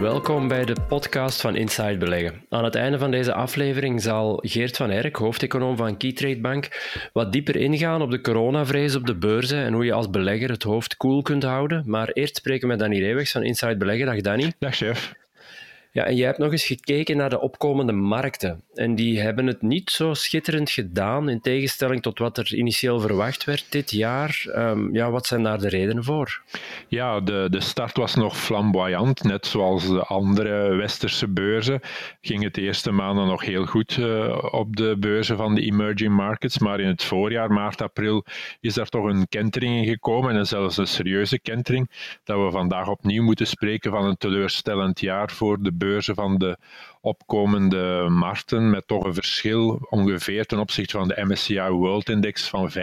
Welkom bij de podcast van Inside Beleggen. Aan het einde van deze aflevering zal Geert van Erk, hoofdeconoom van Keytrade Bank, wat dieper ingaan op de coronavrees op de beurzen en hoe je als belegger het hoofd koel kunt houden. Maar eerst spreken we met Danny Reewegs van Inside Beleggen. Dag Danny. Dag chef. Ja, en jij hebt nog eens gekeken naar de opkomende markten. En die hebben het niet zo schitterend gedaan, in tegenstelling tot wat er initieel verwacht werd dit jaar. Um, ja, wat zijn daar de redenen voor? Ja, de, de start was nog flamboyant. Net zoals de andere westerse beurzen ging het de eerste maanden nog heel goed uh, op de beurzen van de emerging markets. Maar in het voorjaar, maart, april, is daar toch een kentering in gekomen. En zelfs een serieuze kentering. Dat we vandaag opnieuw moeten spreken van een teleurstellend jaar voor de beurzen van de opkomende markten, met toch een verschil ongeveer ten opzichte van de MSCI World Index van 25%.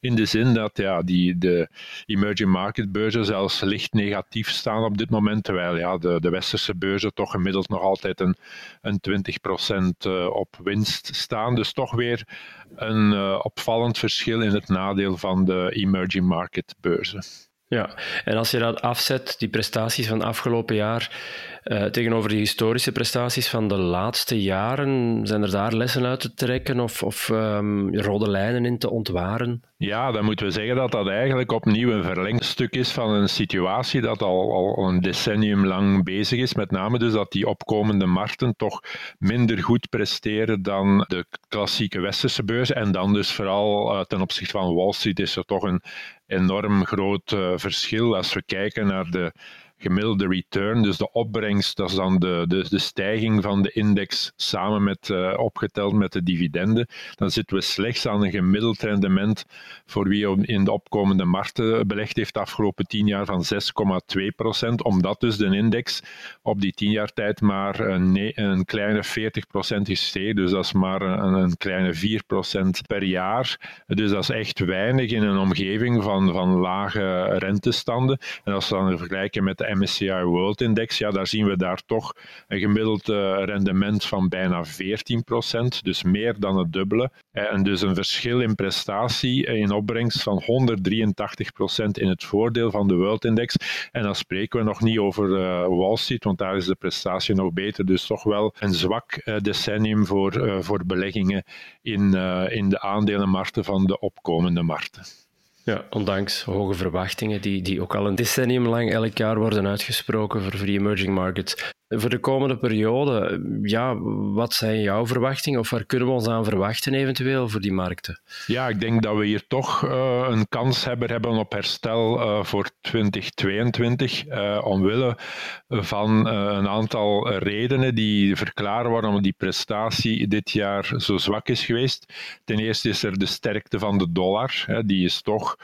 In de zin dat ja, die, de emerging market beurzen zelfs licht negatief staan op dit moment, terwijl ja, de, de westerse beurzen toch gemiddeld nog altijd een, een 20% eh, op winst staan. Dus toch weer een uh, opvallend verschil in het nadeel van de emerging market beurzen. Ja, en als je dat afzet, die prestaties van afgelopen jaar, uh, tegenover die historische prestaties van de laatste jaren, zijn er daar lessen uit te trekken of, of um, rode lijnen in te ontwaren? Ja, dan moeten we zeggen dat dat eigenlijk opnieuw een verlengstuk is van een situatie dat al, al een decennium lang bezig is. Met name dus dat die opkomende markten toch minder goed presteren dan de klassieke westerse beurzen. En dan dus vooral uh, ten opzichte van Wall Street is er toch een enorm groot uh, verschil als we kijken naar de gemiddelde return, dus de opbrengst, dat is dan de, de, de stijging van de index samen met, uh, opgeteld met de dividenden, dan zitten we slechts aan een gemiddeld rendement voor wie in de opkomende markten belegd heeft de afgelopen tien jaar van 6,2 procent, omdat dus de index op die tien jaar tijd maar een, kleine 40 procent is gestegen, dus dat is maar een, een kleine 4 procent per jaar. Dus dat is echt weinig in een omgeving van, van lage rentestanden. En als we dan vergelijken met de MSCI World Index, ja, daar zien we daar toch een gemiddeld uh, rendement van bijna 14%, dus meer dan het dubbele. Eh, en dus een verschil in prestatie, in opbrengst van 183% in het voordeel van de World Index. En dan spreken we nog niet over Wall Street, want daar is de prestatie nog beter. Dus toch wel een zwak decennium voor, voor beleggingen in, in de aandelenmarkten van de opkomende markten. Ja, ondanks hoge verwachtingen die, die ook al een decennium lang elk jaar worden uitgesproken voor, die emerging markets. Voor de komende periode, ja, wat zijn jouw verwachtingen of waar kunnen we ons aan verwachten eventueel voor die markten? Ja, ik denk dat we hier toch uh, een kans hebben, hebben op herstel uh, voor 2022, uh, omwille van een aantal redenen die verklaren waarom die prestatie dit jaar zo zwak is geweest. Ten eerste is er de sterkte van de dollar, hè, die is toch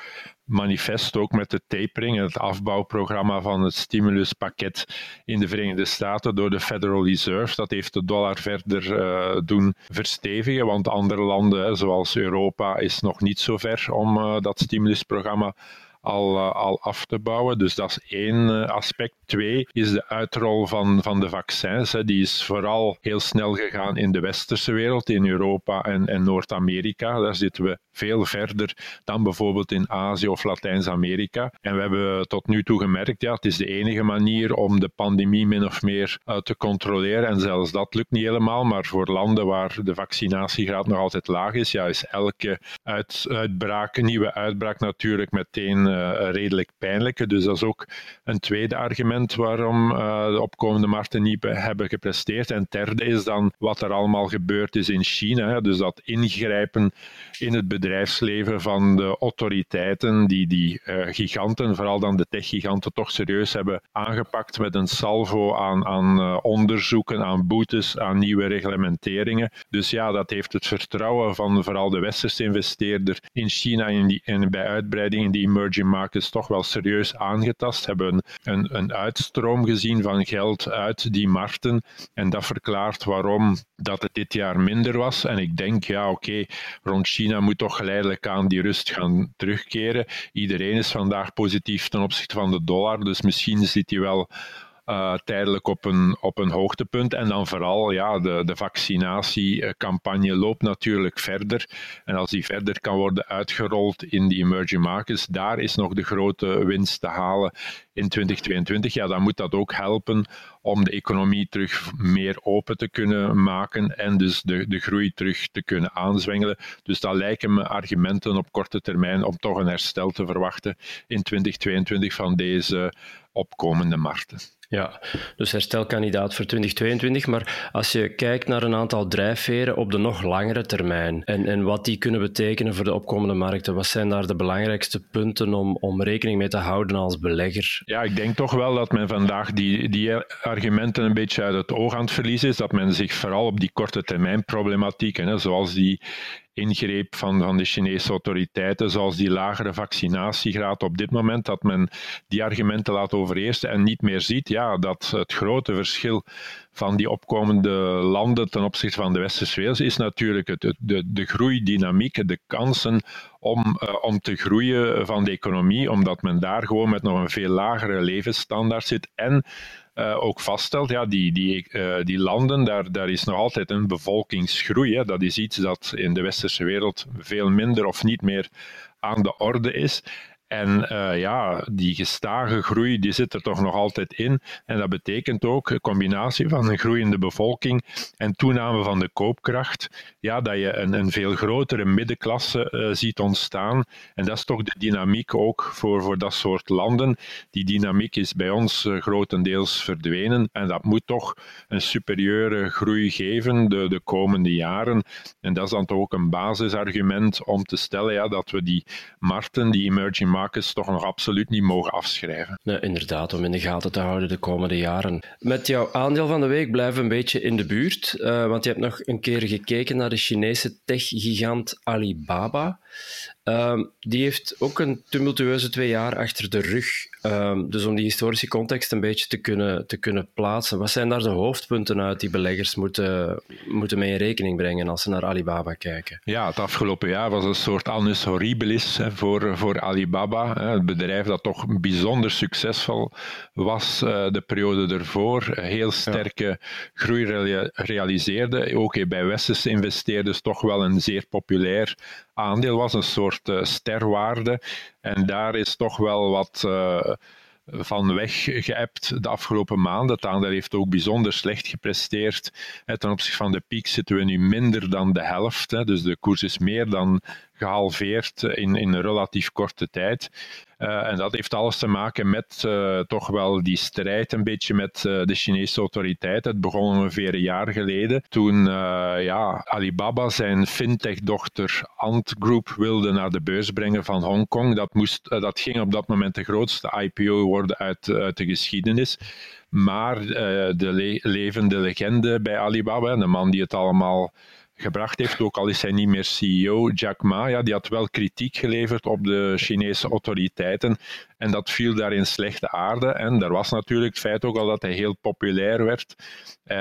manifest ook met de tapering, het afbouwprogramma van het stimuluspakket in de Verenigde Staten door de Federal Reserve. Dat heeft de dollar verder uh, doen verstevigen, want andere landen, zoals Europa, is nog niet zo ver om uh, dat stimulusprogramma al, uh, al af te bouwen. Dus dat is één aspect. Twee is de uitrol van, van de vaccins. Hè. Die is vooral heel snel gegaan in de westerse wereld, in Europa en, en Noord-Amerika. Daar zitten we veel verder dan bijvoorbeeld in Azië of Latijns-Amerika. En we hebben tot nu toe gemerkt, ja, het is de enige manier om de pandemie min of meer uh, te controleren. En zelfs dat lukt niet helemaal, maar voor landen waar de vaccinatiegraad nog altijd laag is, ja, is elke uit, uitbraak, nieuwe uitbraak natuurlijk meteen redelijk pijnlijke. Dus dat is ook een tweede argument waarom uh, de opkomende markten niet hebben gepresteerd. En derde is dan wat er allemaal gebeurd is in China. Dus dat ingrijpen in het bedrijfsleven van de autoriteiten die die uh, giganten, vooral dan de techgiganten, toch serieus hebben aangepakt met een salvo aan, aan onderzoeken, aan boetes, aan nieuwe reglementeringen. Dus ja, dat heeft het vertrouwen van vooral de westerse investeerder in China en, en bij uitbreiding in die emerging emerging markets toch wel serieus aangetast, hebben een, een, een uitstroom gezien van geld uit die markten. En dat verklaart waarom dat het dit jaar minder was. En ik denk, ja, oké, rond China moet toch geleidelijk aan die rust gaan terugkeren. Iedereen is vandaag positief ten opzichte van de dollar, dus misschien zit hij wel uh, tijdelijk op een, op een hoogtepunt. En dan vooral, ja, de, de vaccinatiecampagne loopt natuurlijk verder. En als die verder kan worden uitgerold in die emerging markets, daar is nog de grote winst te halen in 2022. Ja, dan moet dat ook helpen om de economie terug meer open te kunnen maken en dus de, de groei terug te kunnen aanzwengelen. Dus dat lijken me argumenten op korte termijn om toch een herstel te verwachten in 2022 van deze opkomende markten. Ja, dus herstelkandidaat voor 2022. Maar als je kijkt naar een aantal drijfveren op de nog langere termijn en, en wat die kunnen betekenen voor de opkomende markten, wat zijn daar de belangrijkste punten om, om rekening mee te houden als belegger? Ja, ik denk toch wel dat men vandaag die, die argumenten een beetje uit het oog aan het verliezen is. Dat men zich vooral op die korte termijn problematieken, zoals die ingreep van, van de Chinese autoriteiten, zoals die lagere vaccinatiegraad op dit moment, dat men die argumenten laat overheersen en niet meer ziet. Ja, dat het grote verschil van die opkomende landen ten opzichte van de westerse wereld is natuurlijk het, de, de groeidynamiek, de kansen om, uh, om te groeien van de economie, omdat men daar gewoon met nog een veel lagere levensstandaard zit en uh, ook vaststelt, ja, die, die, uh, die landen, daar, daar is nog altijd een bevolkingsgroei. Hè. Dat is iets dat in de westerse wereld veel minder of niet meer aan de orde is. En uh, ja, die gestage groei die zit er toch nog altijd in. En dat betekent ook een combinatie van een groeiende bevolking en toename van de koopkracht. Ja, dat je een, een veel grotere middenklasse uh, ziet ontstaan. En dat is toch de dynamiek ook voor, voor dat soort landen. Die dynamiek is bij ons uh, grotendeels verdwenen. En dat moet toch een superieure groei geven de, de komende jaren. En dat is dan toch ook een basisargument om te stellen ja, dat we die markten, die emerging markets, toch nog absoluut niet mogen afschrijven. Nee, inderdaad, om in de gaten te houden de komende jaren. Met jouw aandeel van de week blijven een beetje in de buurt, uh, want je hebt nog een keer gekeken naar de Chinese tech-gigant Alibaba. Uh, die heeft ook een tumultueuze twee jaar achter de rug. Uh, dus om die historische context een beetje te kunnen, te kunnen plaatsen, wat zijn daar de hoofdpunten uit die beleggers moeten, moeten mee in rekening brengen als ze naar Alibaba kijken? Ja, het afgelopen jaar was een soort annus horribilis hè, voor, voor Alibaba. Hè, het bedrijf dat toch bijzonder succesvol was uh, de periode ervoor. Heel sterke ja. groei realiseerde. Ook bij westerse investeerders toch wel een zeer populair aandeel was, een soort uh, sterwaarde. En daar is toch wel wat uh, van weggeëpt de afgelopen maanden. Het aandeel heeft ook bijzonder slecht gepresteerd. Ten opzichte van de piek zitten we nu minder dan de helft. Dus de koers is meer dan gehalveerd in, in een relatief korte tijd. Uh, en dat heeft alles te maken met uh, toch wel die strijd een beetje met uh, de Chinese autoriteiten. Het begon ongeveer een jaar geleden toen ja, Alibaba zijn fintech-dochter Ant Group wilde naar de beurs brengen van Hongkong. Dat, moest, dat ging op dat moment de grootste IPO worden uit, uit de geschiedenis. Maar de le levende legende bij Alibaba, de man die het allemaal gebracht heeft, ook al is hij niet meer CEO, Jack Ma, ja, die had wel kritiek geleverd op de Chinese autoriteiten en dat viel daar in slechte aarde. En er was natuurlijk het feit ook al dat hij heel populair werd, uh,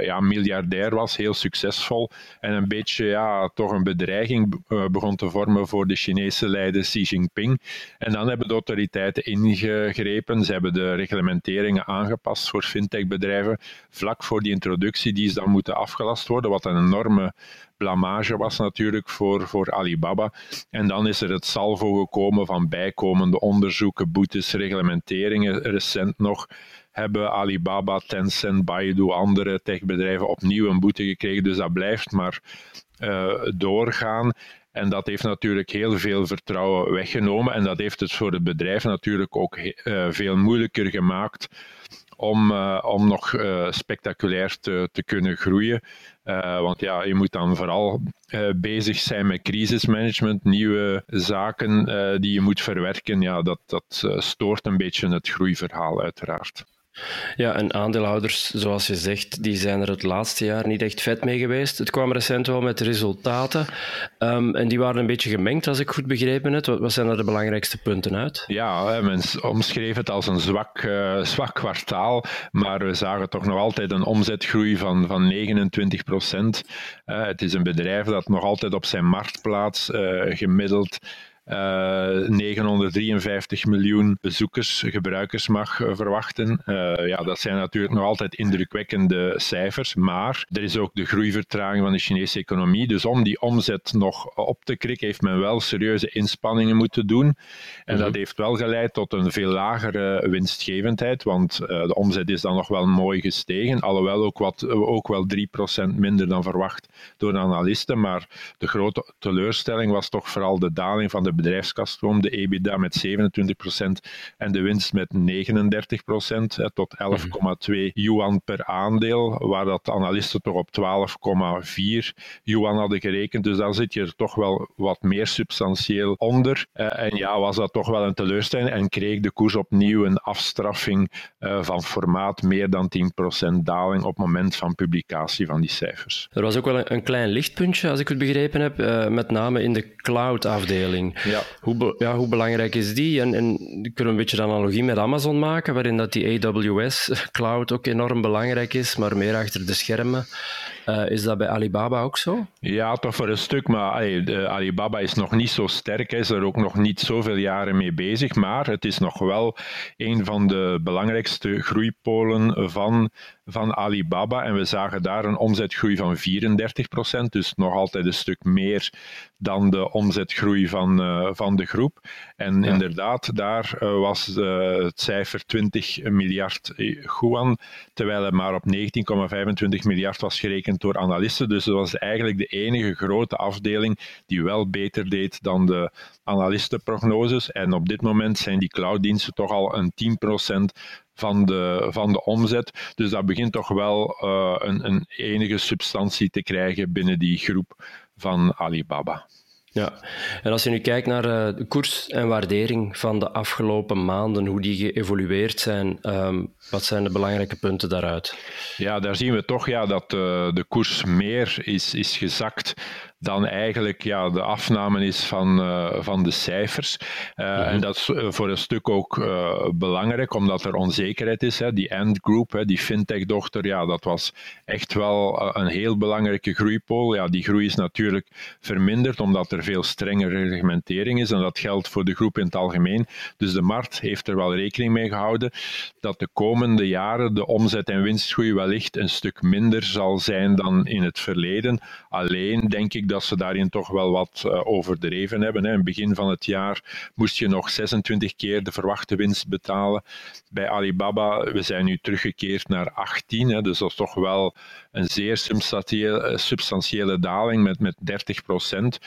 ja, miljardair was, heel succesvol en een beetje ja, toch een bedreiging uh, begon te vormen voor de Chinese leider Xi Jinping. En dan hebben de autoriteiten ingegrepen, ze hebben de reglementeringen aangepast voor fintechbedrijven. Vlak voor die introductie, die is dan moeten afgelast worden, wat een enorme blamage was natuurlijk voor, voor Alibaba. En dan is er het salvo gekomen van bijkomende onderzoeken, boetes, reglementeringen. Recent nog hebben Alibaba, Tencent, Baidu, andere techbedrijven opnieuw een boete gekregen. Dus dat blijft maar uh, doorgaan. En dat heeft natuurlijk heel veel vertrouwen weggenomen. En dat heeft het voor het bedrijf natuurlijk ook uh, veel moeilijker gemaakt om, uh, om nog uh, spectaculair te, te kunnen groeien. Uh, want ja, je moet dan vooral bezig zijn met crisismanagement, nieuwe zaken die je moet verwerken. Ja, dat, dat stoort een beetje het groeiverhaal uiteraard. Ja, en aandeelhouders, zoals je zegt, die zijn er het laatste jaar niet echt vet mee geweest. Het kwam recent wel met resultaten um, en die waren een beetje gemengd, als ik goed begrepen heb. Wat, zijn er de belangrijkste punten uit? Ja, men omschreef het als een zwak, uh, zwak kwartaal, maar we zagen toch nog altijd een omzetgroei van, van 29 procent. Uh, het is een bedrijf dat nog altijd op zijn marktplaats uh, gemiddeld 953 eh, miljoen bezoekers, gebruikers mag eh, verwachten. Eh, ja, dat zijn natuurlijk nog altijd indrukwekkende cijfers, maar er is ook de groeivertraging van de Chinese economie. Dus om die omzet nog op te krikken, heeft men wel serieuze inspanningen moeten doen. En dat mhm. heeft wel geleid tot een veel lagere winstgevendheid, want de omzet is dan nog wel mooi gestegen, alhoewel ook, wat, ook wel 3% minder dan verwacht door de analisten. Maar de grote teleurstelling was toch vooral de daling van de bedrijfskaststroom, de EBITDA met 27% en de winst met 39% tot 11,2 yuan per aandeel, waar dat analisten toch op 12,4 yuan hadden gerekend. Dus dan zit je er toch wel wat meer substantieel onder. Eh, en ja, was dat toch wel een teleurstelling en kreeg de koers opnieuw een afstraffing eh, van formaat meer dan 10% daling op het moment van publicatie van die cijfers. Er was ook wel een klein lichtpuntje, als ik het begrepen heb, eh, met name in de cloud-afdeling. Ja. Hoe, ja, hoe belangrijk is die? En, en kan een beetje de analogie met Amazon maken, waarin dat die AWS-cloud ook enorm belangrijk is, maar meer achter de schermen. Uh, is dat bij Alibaba ook zo? Ja, toch voor een stuk, maar Alibaba is nog niet zo sterk, is er ook nog niet zoveel jaren mee bezig, maar het is nog wel een van de belangrijkste groeipolen van, van Alibaba en we zagen daar een omzetgroei van 34 procent, dus nog altijd een stuk meer dan de omzetgroei van, uh, van de groep. En inderdaad, daar uh, was het cijfer 20 miljard yuan, terwijl het maar op 19,25 miljard was gerekend door analisten. Dus het was eigenlijk de enige grote afdeling die wel beter deed dan de analistenprognoses. En op dit moment zijn die clouddiensten toch al een 10% van de, van de omzet. Dus dat begint toch wel uh, een, een enige substantie te krijgen binnen die groep van Alibaba. Ja, en als je nu kijkt naar uh, de koers en waardering van de afgelopen maanden, hoe die geëvolueerd zijn, um, wat zijn de belangrijke punten daaruit? Ja, daar zien we toch ja, dat uh, de koers meer is, is gezakt dan eigenlijk ja, de afname is van, uh, van de cijfers. Uh, mm -hmm. En dat is voor een stuk ook uh, belangrijk, omdat er onzekerheid is. Hè. Die Ant Group, hè, die fintech-dochter, ja, dat was echt wel een heel belangrijke groeipool. Ja, die groei is natuurlijk verminderd, omdat er veel strengere reglementering is. En dat geldt voor de groep in het algemeen. Dus de markt heeft er wel rekening mee gehouden dat de komende jaren de omzet- en winstgroei wellicht een stuk minder zal zijn dan in het verleden. Alleen denk ik dat ze daarin toch wel wat uh, overdreven hebben. Hè. In het begin van het jaar moest je nog 26 keer de verwachte winst betalen. Bij Alibaba, we zijn nu teruggekeerd naar 18, hè, dus dat is toch wel een zeer substantiële, substantiële daling met, met 30 procent.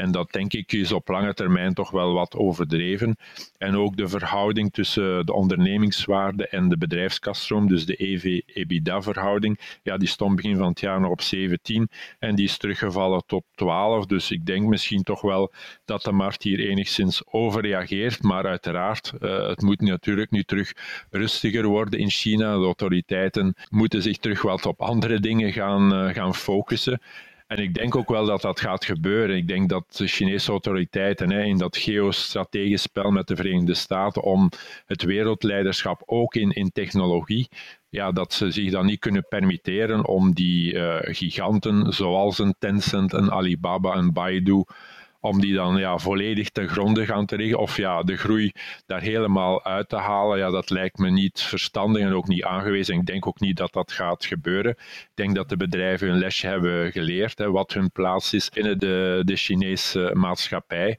En dat denk ik is op lange termijn toch wel wat overdreven. En ook de verhouding tussen de ondernemingswaarde en de bedrijfskaststroom, dus de EV-EBITDA-verhouding, ja, die stond begin van het jaar nog op 17 en die is teruggevallen tot 12. Dus ik denk misschien toch wel dat de markt hier enigszins overreageert. Maar uiteraard, uh, het moet natuurlijk nu terug rustiger worden in China. De autoriteiten moeten zich terug wat op andere dingen gaan, uh, gaan focussen. En ik denk ook wel dat dat gaat gebeuren. Ik denk dat de Chinese autoriteiten hè, in dat geostrategisch spel met de Verenigde Staten om het wereldleiderschap ook in, in technologie, ja, dat ze zich dan niet kunnen permitteren om die uh, giganten zoals een Tencent, een Alibaba, een Baidu om die dan ja, volledig ten gronde gaan te liggen of ja, de groei daar helemaal uit te halen, ja, dat lijkt me niet verstandig en ook niet aangewezen. Ik denk ook niet dat dat gaat gebeuren. Ik denk dat de bedrijven een lesje hebben geleerd, hè, wat hun plaats is binnen de, de Chinese maatschappij.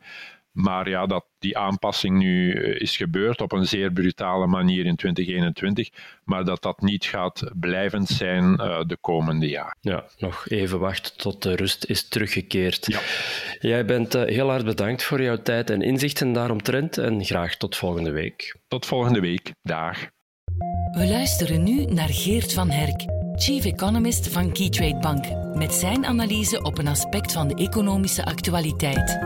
Maar ja, dat die aanpassing nu eh, is gebeurd op een zeer brutale manier in 2021, maar dat dat niet gaat blijvend zijn uh, de komende jaren. Ja, nog even wachten tot de rust is teruggekeerd. Ja. Jij bent uh, heel hard bedankt voor jouw tijd en inzichten daaromtrent en graag tot volgende week. Tot volgende week. Dag. We luisteren nu naar Geert van Herk, Chief Economist van Keytrade Bank, met zijn analyse op een aspect van de economische actualiteit.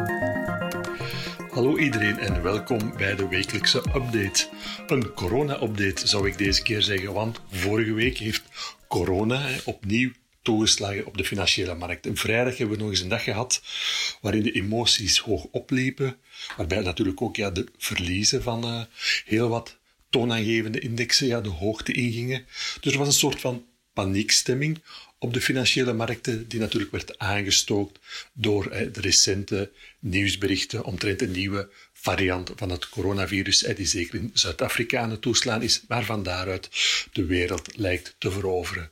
Hallo iedereen en welkom bij de wekelijkse update. Een corona-update zou ik deze keer zeggen, want vorige week heeft corona opnieuw toegeslagen op de financiële markt. En vrijdag hebben we nog eens een dag gehad waarin de emoties hoog opliepen, waarbij natuurlijk ook ja, de verliezen van uh, heel wat toonaangevende indexen ja, de hoogte ingingen. Dus er was een soort van paniekstemming op de financiële markten, die natuurlijk werd aangestookt door de recente nieuwsberichten omtrent een nieuwe variant van het coronavirus, die zeker in Zuid-Afrika aan het toeslaan is, maar van daaruit de wereld lijkt te veroveren.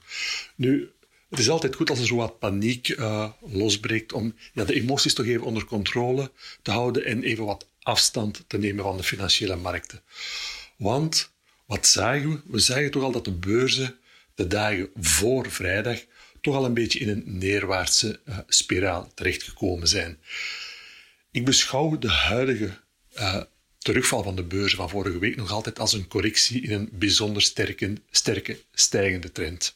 Nu, het is altijd goed als er zo wat paniek uh, losbreekt om ja, de emoties toch even onder controle te houden en even wat afstand te nemen van de financiële markten. Want wat zagen we? We zagen toch al dat de beurzen de dagen voor vrijdag toch al een beetje in een neerwaartse uh, spiraal terechtgekomen zijn. Ik beschouw de huidige uh, terugval van de beurzen van vorige week nog altijd als een correctie in een bijzonder sterke, sterke stijgende trend.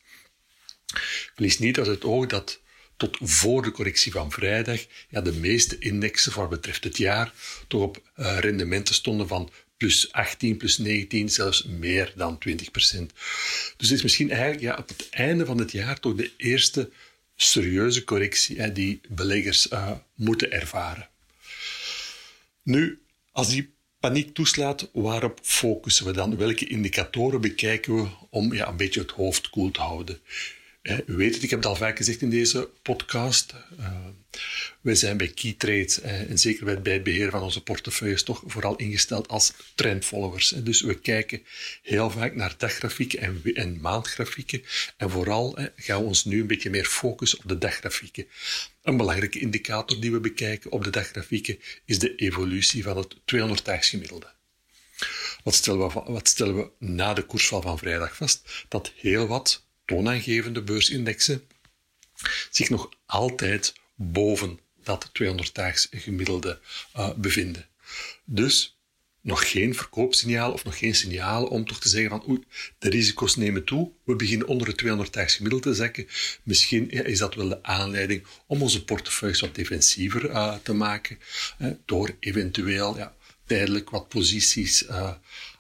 Verlies niet uit het oog dat tot voor de correctie van vrijdag ja, de meeste indexen voor betreft het jaar toch op uh, rendementen stonden van plus 18, plus 19, zelfs meer dan 20 procent. Dus het is misschien eigenlijk ja, op het einde van het jaar toch de eerste serieuze correctie hè, die beleggers uh, moeten ervaren. Nu, als die paniek toeslaat, waarop focussen we dan? Welke indicatoren bekijken we om ja, een beetje het hoofd koel te houden? U weet het, ik heb het al vaak gezegd in deze podcast. Uh, wij zijn bij Keytrade uh, en zeker bij het beheer van onze portefeuilles toch vooral ingesteld als trendfollowers. Dus we kijken heel vaak naar daggrafieken en, en maandgrafieken. En vooral gaan we ons nu een beetje meer focussen op de daggrafieken. Een belangrijke indicator die we bekijken op de daggrafieken is de evolutie van het 200-daags gemiddelde. Wat stellen, we, wat stellen we na de koersval van vrijdag vast? Dat heel wat toonaangevende beursindexen zich nog altijd boven dat 200-daags gemiddelde uh, bevinden. Dus nog geen verkoopsignaal of nog geen signaal om toch te zeggen van oei, de risico's nemen toe, we beginnen onder het 200-daags gemiddelde te zakken. Misschien is dat wel de aanleiding om onze portefeuilles wat defensiever uh, te maken, door eventueel ja, tijdelijk wat posities, uh,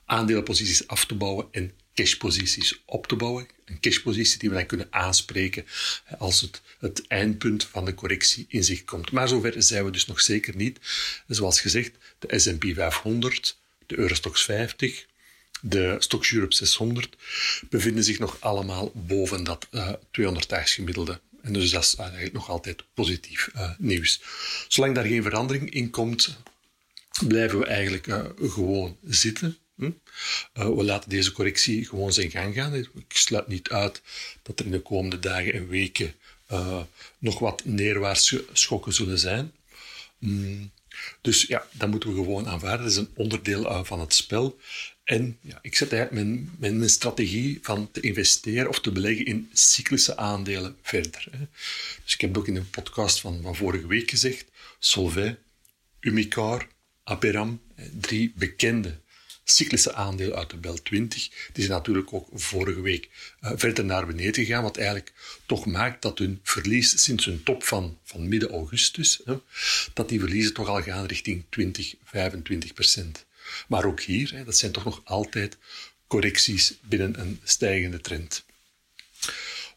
aandelenposities af te bouwen en cashposities op te bouwen. Een cashpositie die we dan kunnen aanspreken als het, het eindpunt van de correctie in zich komt. Maar zover zijn we dus nog zeker niet. Zoals gezegd, de S&P 500, de Eurostox 50, de Stoxx Europe 600 bevinden zich nog allemaal boven dat uh, 200-daags gemiddelde. En dus dat is eigenlijk nog altijd positief uh, nieuws. Zolang daar geen verandering in komt, blijven we eigenlijk uh, gewoon zitten. Hm? Uh, we laten deze correctie gewoon zijn gang gaan. Ik sluit niet uit dat er in de komende dagen en weken uh, nog wat neerwaartse schokken zullen zijn. Mm. Dus ja, dat moeten we gewoon aanvaarden. Dat is een onderdeel uh, van het spel. En ja, ik zet eigenlijk mijn, mijn, mijn, strategie van te investeren of te beleggen in cyclische aandelen verder. Hè. Dus ik heb ook in een podcast van, van vorige week gezegd. Solvay, Umicar, Aperam, drie bekende cyclische aandelen uit de Bel 20, die zijn natuurlijk ook vorige week uh, verder naar beneden gegaan, wat eigenlijk toch maakt dat hun verlies sinds hun top van, van midden augustus, hè, dat die verliezen toch al gaan richting 20, 25 procent. Maar ook hier, hè, dat zijn toch nog altijd correcties binnen een stijgende trend.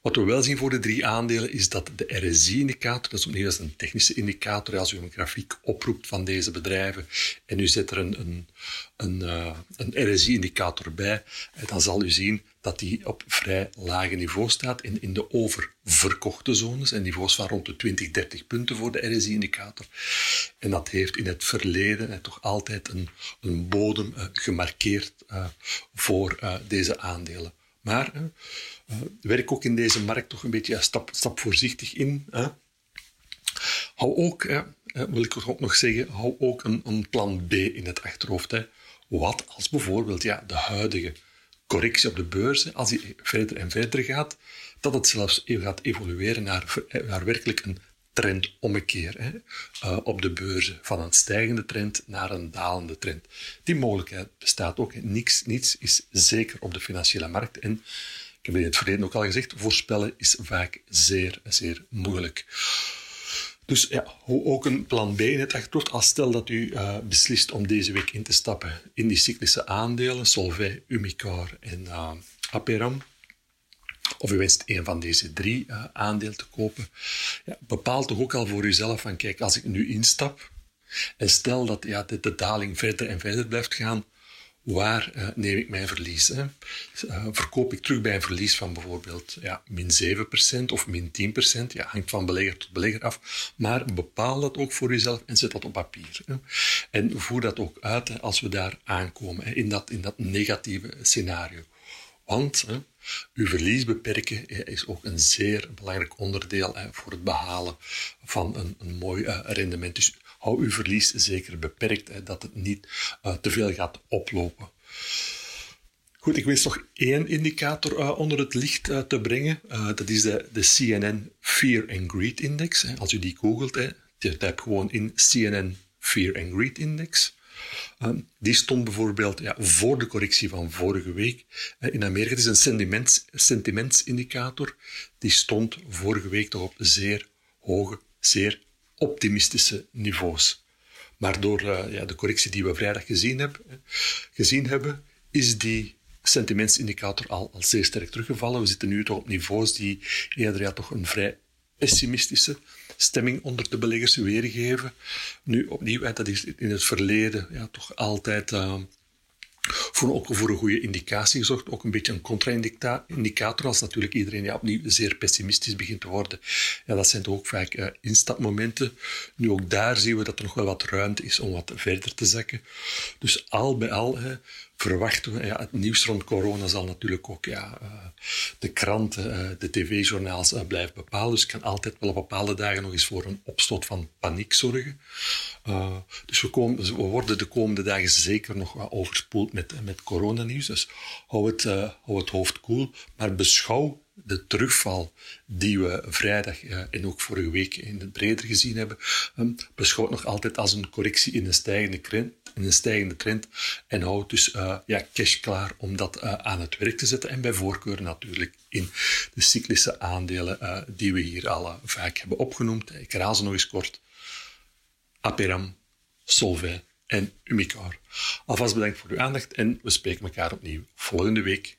Wat we wel zien voor de drie aandelen is dat de RSI-indicator, dat is opnieuw een technische indicator, als u een grafiek oproept van deze bedrijven en u zet er een, een, een, uh, een RSI-indicator bij, eh, dan zal u zien dat die op vrij lage niveau staat in, in de oververkochte zones en niveaus van rond de 20, 30 punten voor de RSI-indicator. En dat heeft in het verleden uh, toch altijd een, een bodem gemarkeerd voor deze aandelen. Maar werk ook in deze markt toch een beetje stap, stap voorzichtig in. Hè. Hou ook, wil ik ook nog zeggen, hou ook een, een plan B in het achterhoofd. Hè. Wat als bijvoorbeeld ja, de huidige correctie op de beurzen, als die verder en verder gaat, dat het zelfs gaat evolueren naar, naar werkelijk een trendommekeer hè, uh, op de beurzen. Van een stijgende trend naar een dalende trend. Die mogelijkheid bestaat ook. Niets, niets is zeker op de financiële markt. En ik heb in het verleden ook al gezegd, voorspellen is vaak zeer, zeer moeilijk. Dus ja, ook een plan B in het achterhoofd. Als stel dat u uh, beslist om deze week in te stappen in die cyclische aandelen, Solvay, Umicar en uh, Aperam, of u wenst een van deze drie uh, aandelen te kopen, ja, bepaal toch ook al voor uzelf van kijk, als ik nu instap en stel dat ja, de daling verder en verder blijft gaan, waar uh, neem ik mijn verlies? Hè? Uh, verkoop ik terug bij een verlies van bijvoorbeeld ja, min 7% of min 10%? Ja, hangt van belegger tot belegger af. Maar bepaal dat ook voor jezelf en zet dat op papier. Hè? En voer dat ook uit hè, als we daar aankomen, hè, in, dat, in dat negatieve scenario. Want hè, uw verlies beperken is ook een zeer belangrijk onderdeel hè, voor het behalen van een, een mooi rendement. Dus hou uw verlies zeker beperkt, dat het niet uh, te veel gaat oplopen. Goed, ik wens nog één indicator uh, onder het licht uh, te brengen. dat is de, de CNN Fear and Greed Index. Hè. Als u die googelt, hè, typ gewoon in CNN Fear and Greed Index. Um, die stond bijvoorbeeld ja, voor de correctie van vorige week in Amerika. Het is een sentiments, sentimentsindicator. Die stond vorige week toch op zeer hoge, zeer optimistische niveaus. Maar door uh, ja, de correctie die we vrijdag gezien, heb, gezien hebben, is die sentimentsindicator al, al zeer sterk teruggevallen. We zitten nu toch op niveaus die eerder ja, toch een vrij pessimistische stemming onder de beleggers weergeven. Nu, opnieuw, dat is in het verleden ja, toch altijd uh, voor, ook voor een goede indicatie gezorgd. Ook een beetje een contra-indicator, als natuurlijk iedereen ja, opnieuw zeer pessimistisch begint te worden. Ja, dat zijn toch ook vaak uh, instapmomenten. Nu, ook daar zien we dat er nog wel wat ruimte is om wat verder te zakken. Dus al bij al hè, verwachten ja, het nieuws rond corona zal natuurlijk ook ja, uh, de kranten, uh, de tv-journaals uh, blijven bepalen. Dus het kan altijd wel op bepaalde dagen nog eens voor een opstoot van paniek zorgen. dus we, komen, we, worden de komende dagen zeker nog overspoeld met, met coronanieuws. Dus hou het, hou het hoofd koel, maar beschouw de terugval die we vrijdag en ook vorige week in het breder gezien hebben, um, beschouwt nog altijd als een correctie in een stijgende trend in een stijgende trend en houdt dus uh, ja, cash klaar om dat uh, aan het werk te zetten. En bij voorkeur natuurlijk in de cyclische aandelen uh, die we hier al vaak hebben opgenoemd. Ik herhaal ze nog eens kort. Aperam, Solvay en Umicar. Alvast bedankt voor uw aandacht en we spreken elkaar opnieuw volgende week.